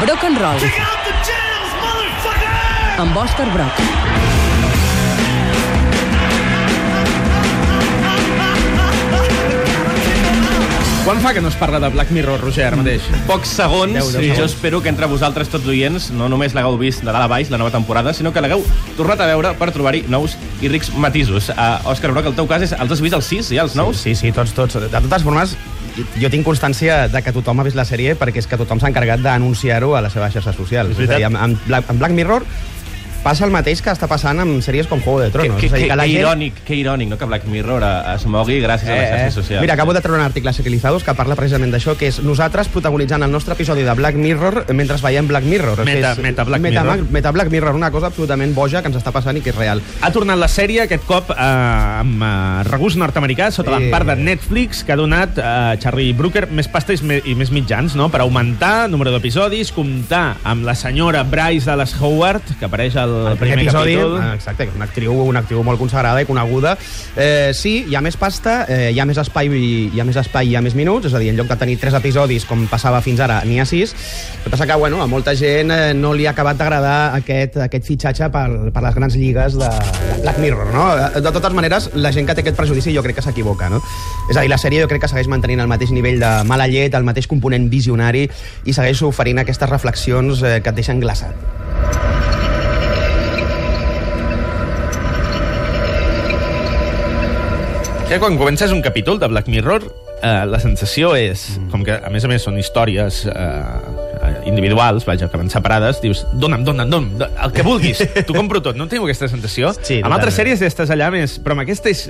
Brock and Roll. Amb Òscar Brock. Quan fa que no es parla de Black Mirror, Roger, ara mateix? Pocs segons, Deu, deu sí. segons. jo espero que entre vosaltres, tots oients, no només l'hagueu vist de dalt a baix, la nova temporada, sinó que l'hagueu tornat a veure per trobar-hi nous i rics matisos. Uh, Òscar Broc, el teu cas és, els has vist els sis, ja, els nous? Sí, sí, tots, tots. De totes formes, jo tinc constància de que tothom ha vist la sèrie perquè és que tothom s'ha encarregat d'anunciar-ho a les seves xarxes socials. És veritat. a dir, amb, amb, Black, amb Black Mirror passa el mateix que està passant amb sèries com Juego de Que, Tronos. que, a que, la que gent- irònic, que irònic, no? que Black Mirror eh, es mogui gràcies a les xarxes socials. Mira, acabo de treure un article a que parla precisament d'això, que és nosaltres protagonitzant el nostre episodi de Black Mirror mentre veiem Black Mirror. Meta- és, meta Black meta, Mirror. Meta Black Mirror, una cosa absolutament boja que ens està passant i que és real. Ha tornat la sèrie, aquest cop, eh, amb eh, regust nord-americà, sota Eh. l'empart de Netflix, que ha donat a eh, Charlie Brooker més pasta i més, i més mitjans, no?, per augmentar el número d'episodis, comptar amb la senyora Bryce Dallas Howard, que apareix al el primer primer episodi, capítol. ah, exacte, una actriu, una actriu molt consagrada i coneguda. Eh, sí, hi ha més pasta, eh, hi ha més espai, i- hi ha més espai, i hi ha més minuts, és a dir, en lloc de tenir tres episodis com passava fins ara, n'hi ha sis. El que passa que, bueno, a molta gent eh, no li ha acabat d'agradar aquest, aquest fitxatge per, per les grans lligues de, de Black Mirror, no? De totes maneres, la gent que té aquest prejudici jo crec que s'equivoca, no? És a dir, la sèrie jo crec que segueix mantenint el mateix nivell de mala llet, el mateix component visionari i segueix oferint aquestes reflexions eh, que et deixen glaçat. Que quan comences un capítol de Black Mirror, eh, la sensació és, com que a més a més són històries eh, eh, individuals, vaja, que van separades, dius, dona'm, dona'm, dona'm, do- el que vulguis, t'ho compro tot. No teniu aquesta sensació? Sí, amb altres sèries estàs allà més, però amb aquesta és...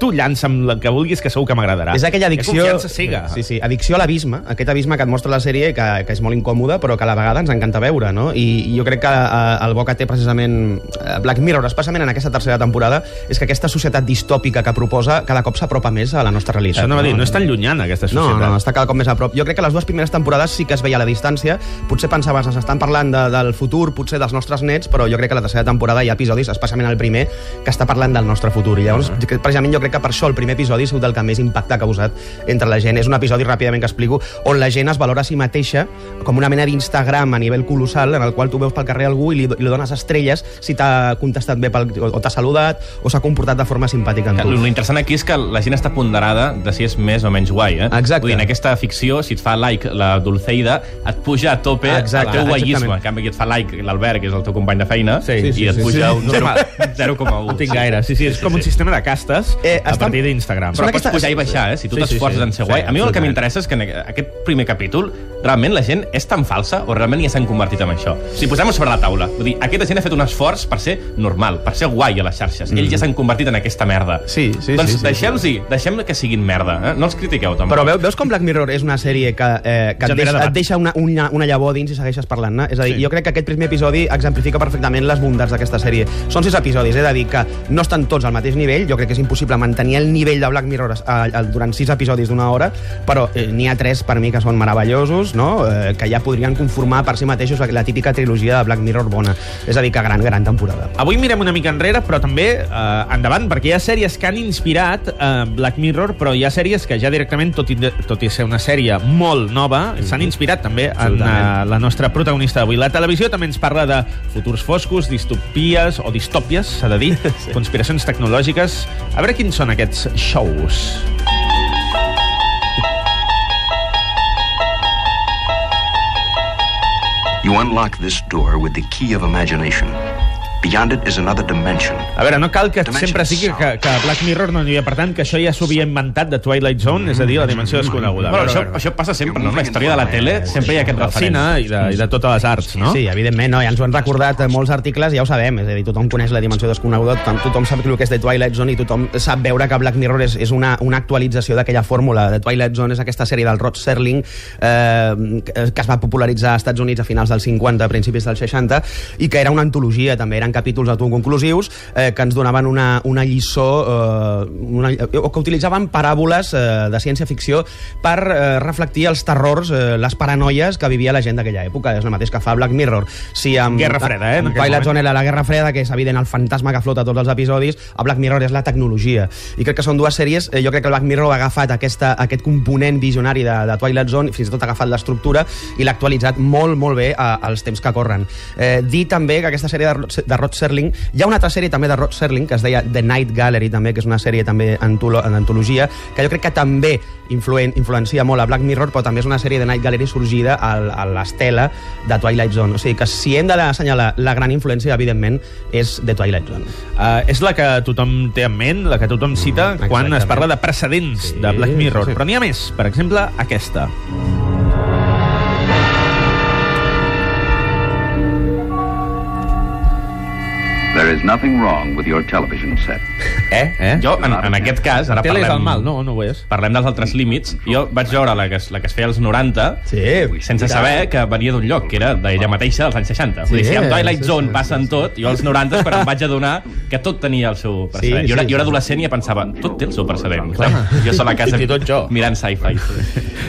Tu llança'm el que vulguis, que segur que m'agradarà. És aquella ha confiança cega. Sí, sí, addicció a l'abisme, aquest abisme que et mostra la sèrie que, que és molt incòmode, però que a la vegada ens encanta veure, no? I, i jo crec que eh, el bo que té precisament eh, Black Mirror, especialment en aquesta tercera temporada, és que aquesta societat distòpica que proposa cada cop s'apropa més a la nostra realitat. Això no va dir, no és tan llunyana, aquesta No, societat. no, està cada cop més a prop. Jo crec que les dues primeres temporades sí que es veia a la distància. Potser pensaves, ens estan parlant de, del futur, potser dels nostres nets, però jo crec que la tercera temporada hi ha episodis, especialment el primer, que està parlant del nostre futur. I llavors, Uh-huh. que precisament jo crec que per això el primer episodi ha sigut el que més impacte ha causat entre la gent. És un episodi, ràpidament que explico, on la gent es valora a si mateixa com una mena d'Instagram a nivell colossal, en el qual tu veus pel carrer algú i li, li dones estrelles si t'ha contestat bé pel, o, o t'ha saludat o s'ha comportat de forma simpàtica amb tu. L'interessant aquí és que la gent està ponderada de si és més o menys guai. Eh? Exacte. Vull dir, en aquesta ficció, si et fa like la Dulceida, et puja a tope Exacte, el teu guaiisme. En canvi, et fa like l'Albert, que és el teu company de feina, Sí, sí, i et sí, puja sí. un Normal. 0,1. No tinc gaire. Sí, sí, és com un sistema de castes Eh, a està- partir d'Instagram. Però Són pots aquestes- pujar i baixar, eh? Si tu Sí, sí, t'esforces sí. en ser Sí, guai. A mi el que m'interessa és que en aquest primer capítol realment la gent és tan falsa o realment ja s'han convertit en això. Si posem-ho sobre la taula, vull dir, aquesta gent ha fet un esforç per ser normal, per ser guai a les xarxes. Ells ja s'han convertit en aquesta merda. Mm. Sí, sí, doncs sí, sí, deixem-los-hi, deixem que siguin merda. Eh? No els critiqueu, tampoc. Però veus, com Black Mirror és una sèrie que, eh, que et, deixa, et deixa una, una, una llavor dins i segueixes parlant-ne? És a dir, Sí. sí. jo crec que aquest primer episodi exemplifica perfectament les bondats d'aquesta sèrie. Són sis episodis, he de dir que no estan tots al mateix nivell, jo crec que és impossible mantenir el nivell de Black Mirror eh, eh, durant sis episodis d'una hora, però eh, n'hi ha tres per mi que són meravellosos, no? eh, que ja podrien conformar per si mateixos la, típica trilogia de Black Mirror bona. És a dir, que gran, gran temporada. Avui mirem una mica enrere, però també eh, endavant, perquè hi ha sèries que han inspirat eh, Black Mirror, però hi ha sèries que ja directament, tot i, tot i ser una sèrie molt nova, s'han inspirat també en eh, la nostra protagonista d'avui. La televisió també ens parla de futurs foscos, distopies o distòpies, s'ha de dir, conspiracions tecnològiques. A veure quins són aquests shows. You unlock this door with the key of imagination. Beyond it is another dimension. A veure, no cal que Dimensions sempre sigui que, que Black Mirror no n'hi ha, per tant, que això ja s'ho havia inventat de Twilight Zone, és a dir, la dimensió desconeguda. Bueno, això, això passa sempre, no? En la història de la tele sempre hi ha aquest del cine referent. i de, i de totes les arts, no? Sí, evidentment, no? ja ens ho han recordat eh, molts articles, ja ho sabem, és a dir, tothom coneix la dimensió desconeguda, tothom, tothom sap el que és de Twilight Zone i tothom sap veure que Black Mirror és, és una, una actualització d'aquella fórmula. De Twilight Zone és aquesta sèrie del Rod Serling eh, que que es va popularitzar als Estats Units a finals dels 50, a principis dels 60, i que era una antologia, també eren eren capítols autoconclusius eh, que ens donaven una, una lliçó eh, una, o que utilitzaven paràboles eh, de ciència-ficció per eh, reflectir els terrors, eh, les paranoies que vivia la gent d'aquella època. És el mateix que fa Black Mirror. Si amb, Guerra Freda, eh, amb Twilight. Zone era la Guerra Freda, que és evident el fantasma que flota a tots els episodis, a Black Mirror és la tecnologia. I crec que són dues sèries, eh, jo crec que el Black Mirror ha agafat aquesta, aquest component visionari de, de Twilight Zone, fins i tot ha agafat l'estructura i l'ha actualitzat molt, molt bé a, als temps que corren. Eh, dir també que aquesta sèrie de, de Rod Serling, hi ha una altra sèrie també de Rod Serling, que es deia The Night Gallery, també, que és una sèrie també antolo- d'antologia, que jo crec que també influen, influencia molt a Black Mirror, però també és una sèrie de Night Gallery sorgida al, a l'estela de Twilight Zone. O sigui que si hem d'assenyalar la gran influència, evidentment, és de Twilight Zone. Uh, és la que tothom té en ment, la que tothom cita Mm, quan es parla de precedents Sí, de Black Mirror. sí, sí. Però n'hi ha més. Per exemple, aquesta. There nothing wrong with your television set. Eh? Eh? Jo, en, en aquest cas, ara Tele és parlem... el mal, no, no ho és. Parlem dels altres límits. Jo vaig veure la que, es, la que es feia als 90 Sí, sense saber que venia d'un lloc, que era d'ella mateixa dels anys 60. Vull dir, si amb Twilight sí, Zone sí, passen tot, jo als 90 és quan em vaig adonar que tot tenia el seu precedent. Sí, jo, era, sí, jo era sí. adolescent i ja pensava, tot té el seu precedent. Jo sol a casa tot jo. mirant sci-fi.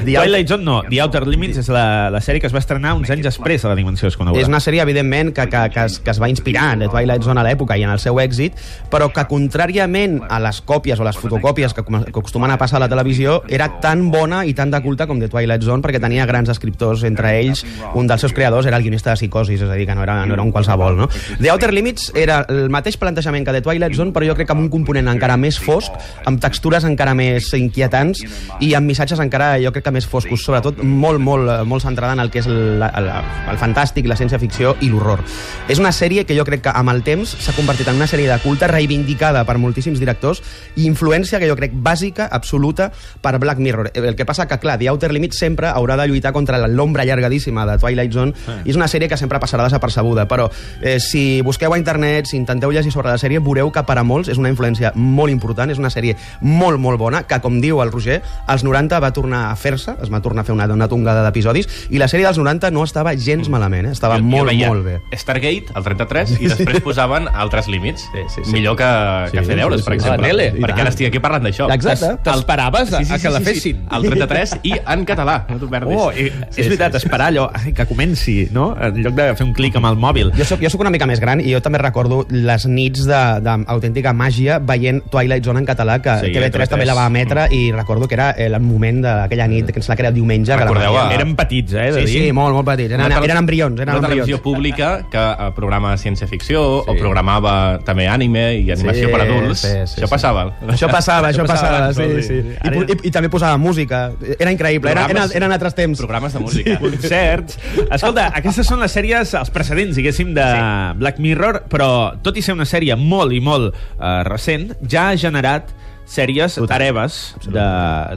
The Twilight Zone no, The Outer Limits és la, la sèrie que es va estrenar uns anys després de la Dimensió Desconeguda. És una sèrie, evidentment, que, que, que, es, que es va inspirar en The Twilight Zone a l'època i en el seu èxit, però que, contràriament a les còpies o les fotocòpies que, que acostumen a passar a la televisió, era tan bona i tan de culte com The Twilight Zone perquè tenia grans escriptors, entre ells un dels seus creadors era el guionista de Psicosis, és a dir, que no era, no era un qualsevol. No? The Outer Limits era el mateix plantejament que The Twilight Zone, però jo crec que amb un component encara més fosc, amb textures encara més inquietants i amb missatges encara, jo crec que més foscos, sobretot molt, molt, molt centrada en el que és el, el, el fantàstic, la ciència-ficció i l'horror. És una sèrie que jo crec que amb el temps convertit en una sèrie de culte reivindicada per moltíssims directors i influència que jo crec bàsica, absoluta, per Black Mirror. El que passa que, clar, The Outer Limits sempre haurà de lluitar contra l'ombra allargadíssima de Twilight Zone i és una sèrie que sempre passarà desapercebuda, però eh, si busqueu a internet, si intenteu llegir sobre la sèrie, veureu que per a molts és una influència molt important, és una sèrie molt, molt bona, que, com diu el Roger, als 90 va tornar a fer-se, es va tornar a fer una, una tongada d'episodis, i la sèrie dels 90 no estava gens malament, eh? estava Jo- jo molt, veia molt bé. Stargate, el 33, i després posaven altres límits. Sí, sí, sí. Millor que, que Sí, fer deures, sí, per sí. exemple. A la tele. Perquè ara estic aquí parlant d'això. Exacte. T'esperaves a, a que la fessin. El 33 i en català, no t'ho perdis. Oh, i, és veritat, esperar allò ai, que comenci, no? En lloc de fer un clic amb el mòbil. Jo soc, jo soc una mica més gran i jo també recordo les nits d'autèntica màgia veient Twilight Zone en català, que Sí, sí, TV3, TV3. també la va emetre i recordo que era el moment d'aquella nit, que ens la que era diumenge. que Recordeu a- Eren petits, eh, de Sí, dir. sí, molt, molt petits. Eren, eren embrions, eren una televisió pública que eh, programa ciència-ficció Sí. o programava també anime i animació Sí, per adults. sí, sí, això sí. passava. Això passava, això passava, abans, sí, dir. sí. I, i, I també posava música. Era increïble, eren, eren, eren altres temps. Programes de música. concerts. Escolta, aquestes són les sèries, els precedents, diguéssim, de sí. Black Mirror, però tot i ser una sèrie molt i molt uh, recent, ja ha generat sèries Total. hereves de,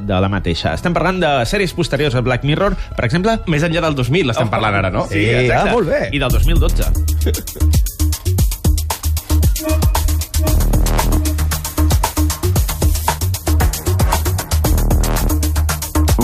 de la mateixa. Estem parlant de sèries posteriors a Black Mirror, per exemple... Més enllà del 2000 estem parlant ara, no? Sí, ah, molt bé. I del 2012. Thank you.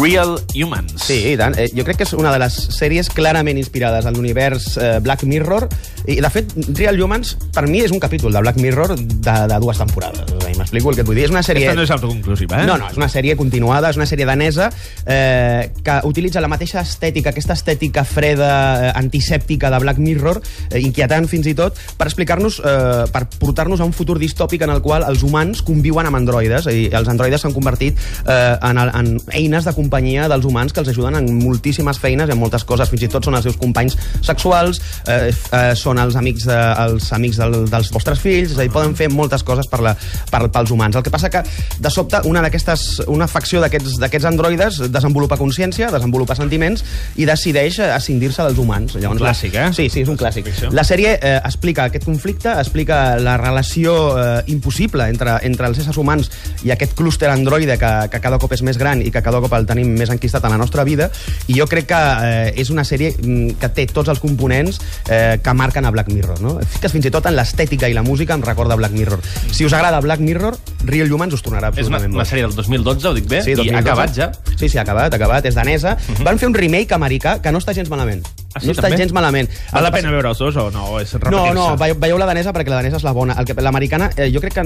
Real Humans. Sí, i tant. Eh, jo crec que és una de les sèries clarament inspirades en l'univers eh, Black Mirror. I, de fet, Real Humans, per mi, és un capítol de Black Mirror de, de dues temporades. Dir, M'explico el que et vull dir. És una sèrie... Aquesta no és autoconclusiva, eh? No, no, és una sèrie continuada, és una sèrie danesa eh, que utilitza la mateixa estètica, aquesta estètica freda, eh, antisèptica de Black Mirror, eh, inquietant fins i tot, per explicar-nos, eh, per portar-nos a un futur distòpic en el qual els humans conviuen amb androides, dir, els androides s'han convertit eh, en, en eines de companyia dels humans que els ajuden en moltíssimes feines i en moltes coses, fins i tot són els seus companys sexuals, eh, eh, són els amics, de, els amics del, dels vostres fills, és a dir, poden fer moltes coses per la, per, pels humans. El que passa que, de sobte, una d'aquestes una facció d'aquests androides desenvolupa consciència, desenvolupa sentiments i decideix escindir-se dels humans. Llavors, Un clàssic, eh? Sí, sí, és un clàssic. La sèrie eh, explica aquest conflicte, explica la relació eh, impossible entre, entre els éssers humans i aquest clúster androide que, que cada cop és més gran i que cada cop el tenim més enquistat en la nostra vida i jo crec que eh, és una sèrie mm, que té tots els components eh, que marquen a Black Mirror. No? Fiques fins i tot en l'estètica i la música em recorda Black Mirror. Si us agrada Black Mirror, Real Humans us tornarà És una, absolutament una sèrie del 2012, ho dic bé? Sí, I 2012. ha acabat ja? Sí, sí, ha acabat, ha acabat, és danesa. Van fer un remake americà que no està gens malament. Sí, no està també? gens malament. Val la pena veure els dos o no? És no, no, veieu, la danesa perquè la danesa és la bona. L'americana eh, jo crec que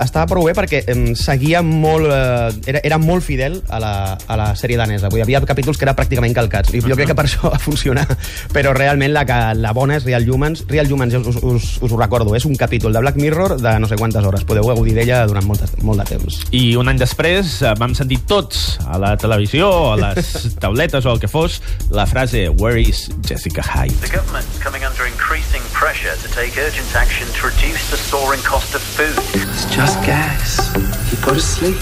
estava prou bé perquè eh, seguia molt... Eh, era, era molt fidel a la, a la sèrie danesa. Vull dir, havia capítols que eren pràcticament calcats. I jo crec que per això va funcionar. Però realment la, que, la bona és Real Humans. Real Humans, us, us, us, us ho recordo, és un capítol de Black Mirror de no sé quantes hores. Podeu gaudir d'ella durant molt, de- molt de temps. I un any després eh, vam sentir tots a la televisió, a les tauletes o el que fos, la frase Where is Jessica Hyde? The government's coming under increasing pressure to take urgent action to reduce the soaring cost of food. It's just gas. You go to sleep.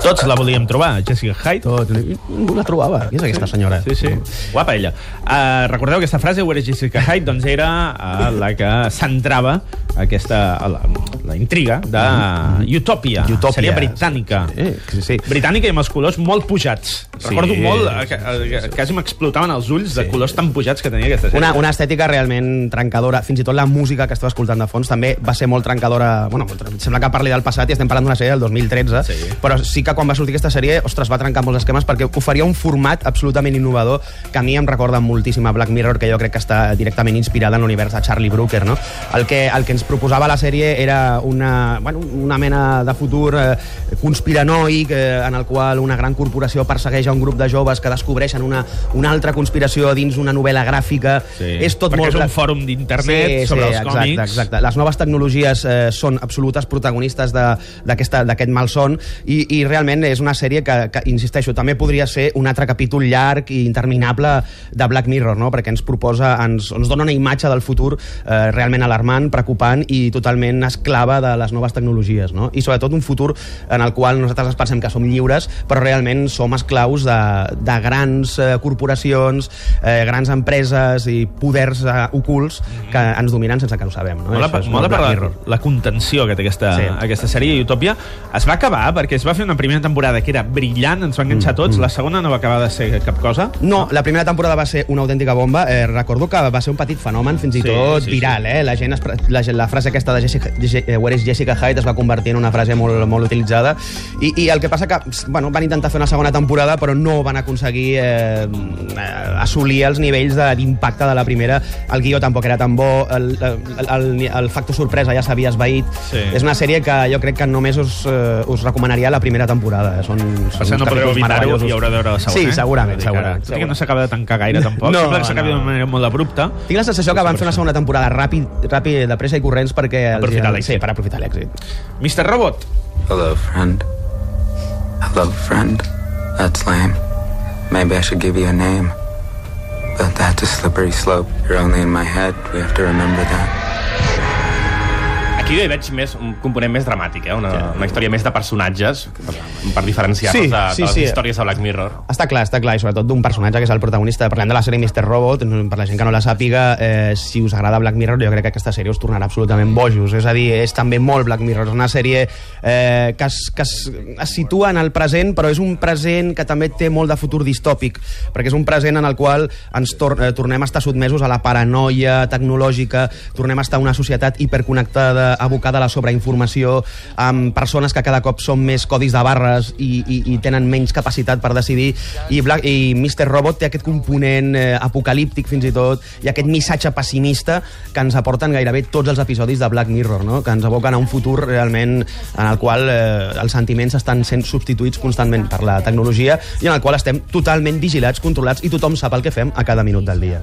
Tots la volíem trobar, Jessica Hyde. Tot. Ningú la trobava. Qui és aquesta senyora? Sí, sí. Guapa ella. Uh, recordeu aquesta frase, Where is Jessica Hyde? Doncs era uh, la que centrava aquesta, la, la intriga de Utopia, Utopia. sèrie britànica. Sí, sí, sí. Britànica i amb els colors molt pujats. Sí. Recordo molt, eh, que, eh, quasi m'explotaven els ulls de colors tan pujats que tenia aquesta sèrie. Una, una estètica realment trencadora. Fins i tot la música que estava escoltant de fons també va ser molt trencadora. Bueno, sembla que parli del passat i estem parlant d'una sèrie del 2013, Sí. però sí que quan va sortir aquesta sèrie, ostres, va trencar molts esquemes perquè oferia un format absolutament innovador que a mi em recorda moltíssim a Black Mirror, que jo crec que està directament inspirada en l'univers de Charlie Brooker, no? El que, el que ens proposava la sèrie era una, bueno, una mena de futur eh, conspiranoic eh, en el qual una gran corporació persegueix a un grup de joves que descobreixen una, una altra conspiració dins una novel·la gràfica. Sí. És tot Perquè molt... és un fòrum d'internet sobre els exacte, còmics. Exacte. Les noves tecnologies eh, són absolutes protagonistes d'aquest malson i, i realment és una sèrie que, que, insisteixo, també podria ser un altre capítol llarg i interminable de Black Mirror, no? perquè ens proposa, ens, ens dona una imatge del futur eh, realment alarmant, preocupant i totalment esclava de les noves tecnologies. No? I sobretot un futur en el qual nosaltres ens pensem que som lliures, però realment som esclaus de, de grans eh, corporacions, eh, grans empreses i poders eh, ocults que ens dominen sense que ho sabem. No? Mola, Això és mola per la, la contenció que té aquesta, Sí. aquesta sèrie Utopia. Es va acabar perquè es va fer una primera temporada que era brillant, ens va enganxar tots, la segona no va acabar de ser cap cosa. No, la primera temporada va ser una autèntica bomba. Eh, recordo que va ser un petit fenomen, fins i Sí, tot sí, viral. Eh? La, gent es, la, gent- la frase aquesta de Jessica, Je- eh, Where is Jessica Hyde es va convertir en una frase molt, molt utilitzada. I, I el que passa que bueno, van intentar fer una segona temporada, però no van aconseguir eh, eh, assolir els nivells de- d'impacte de, la primera. El guió tampoc era tan bo, el, el, el, el factor sorpresa ja s'havia esvaït. Sí. És una sèrie que jo crec que només us, eh, us recomanaria la primera temporada. Són, són cert, no podreu evitar-ho i haurà de veure la segona. Sí, eh? segurament, segurament, Tot i que no s'acaba de tancar gaire, tampoc. No, Sembla que s'acabi no. d'una manera molt abrupta. Tinc la sensació que van fer una segona temporada ràpid, ràpid de pressa i corrents perquè... els- Aprofitar l'èxit. Sí, per aprofitar l'èxit. Mr. Robot, Hello, friend. Hello, friend. That's lame. Maybe I should give you a name. But that's a slippery slope. You're only in my head. We have to remember that. Aquí hi veig més, un component més dramàtic, eh? una, una història més de personatges, per, per diferenciar-los Sí, de, sí, de les sí. històries de Black Mirror. Està clar, està clar, i sobretot d'un personatge que és el protagonista. Parlem de la sèrie Mr. Robot, per la gent que no la sàpiga, eh, si us agrada Black Mirror, jo crec que aquesta sèrie us tornarà absolutament bojos. És a dir, és també molt Black Mirror. És una sèrie eh, que, es, que es, es situa en el present, però és un present que també té molt de futur distòpic, perquè és un present en el qual ens tor eh, tornem a estar sotmesos a la paranoia tecnològica, tornem a estar en una societat hiperconnectada, abocada a la sobreinformació, amb persones que cada cop són més codis de barres i, i, i tenen menys capacitat per decidir, i, Black, i Mr. Robot té aquest component eh, apocalíptic fins i tot, i aquest missatge pessimista que ens aporten gairebé tots els episodis de Black Mirror, no? que ens aboquen a un futur realment en el qual eh, els sentiments estan sent substituïts constantment per la tecnologia i en el qual estem totalment vigilats, controlats i tothom sap el que fem a cada minut del dia.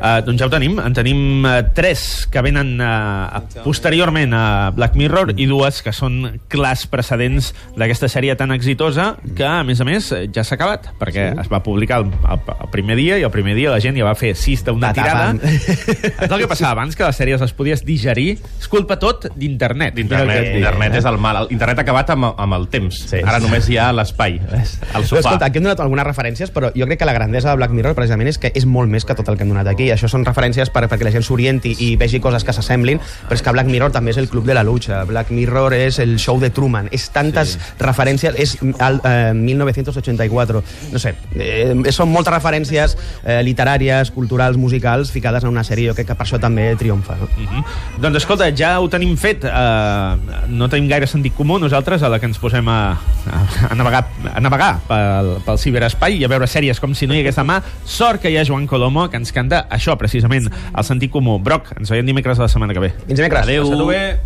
uh, doncs ja ho tenim. En tenim uh, tres que venen uh, posteriorment a Black Mirror i dues que són clars precedents d'aquesta sèrie tan exitosa que, a més a més, ja s'ha acabat, perquè sí. es va publicar el, el primer dia i el primer dia la gent ja va fer sis d'una tirada. És el que passava abans, que les sèries les podies digerir. És culpa tot d'internet. Internet, internet és el mal. Internet ha acabat amb, amb el temps. Sí. Ara només hi ha l'espai, el sofà. escolta, aquí hem donat algunes referències, però jo crec que la grandesa de Black Mirror precisament és que és molt més que tot el que hem donat aquí. Això són referències per, perquè la gent s'orienti i vegi coses que s'assemblin, però és que Black Mirror també és el club de la lucha. Black Mirror és el show de Truman. És tantes sí. referències... És el, eh, 1984. No sé, eh, són moltes referències referències eh, literàries, culturals, musicals, ficades en una sèrie, jo crec que per això també triomfa. No? Mm -hmm. Doncs escolta, ja ho tenim fet. Uh, no tenim gaire sentit comú nosaltres a la que ens posem a, a, a navegar, a navegar pel, pel ciberespai i a veure sèries com si no hi hagués demà. Sort que hi ha Joan Colomo, que ens canta això, precisament, el sentit comú. Broc, ens veiem dimecres de la setmana que ve. Fins dimecres. Adéu. Bé.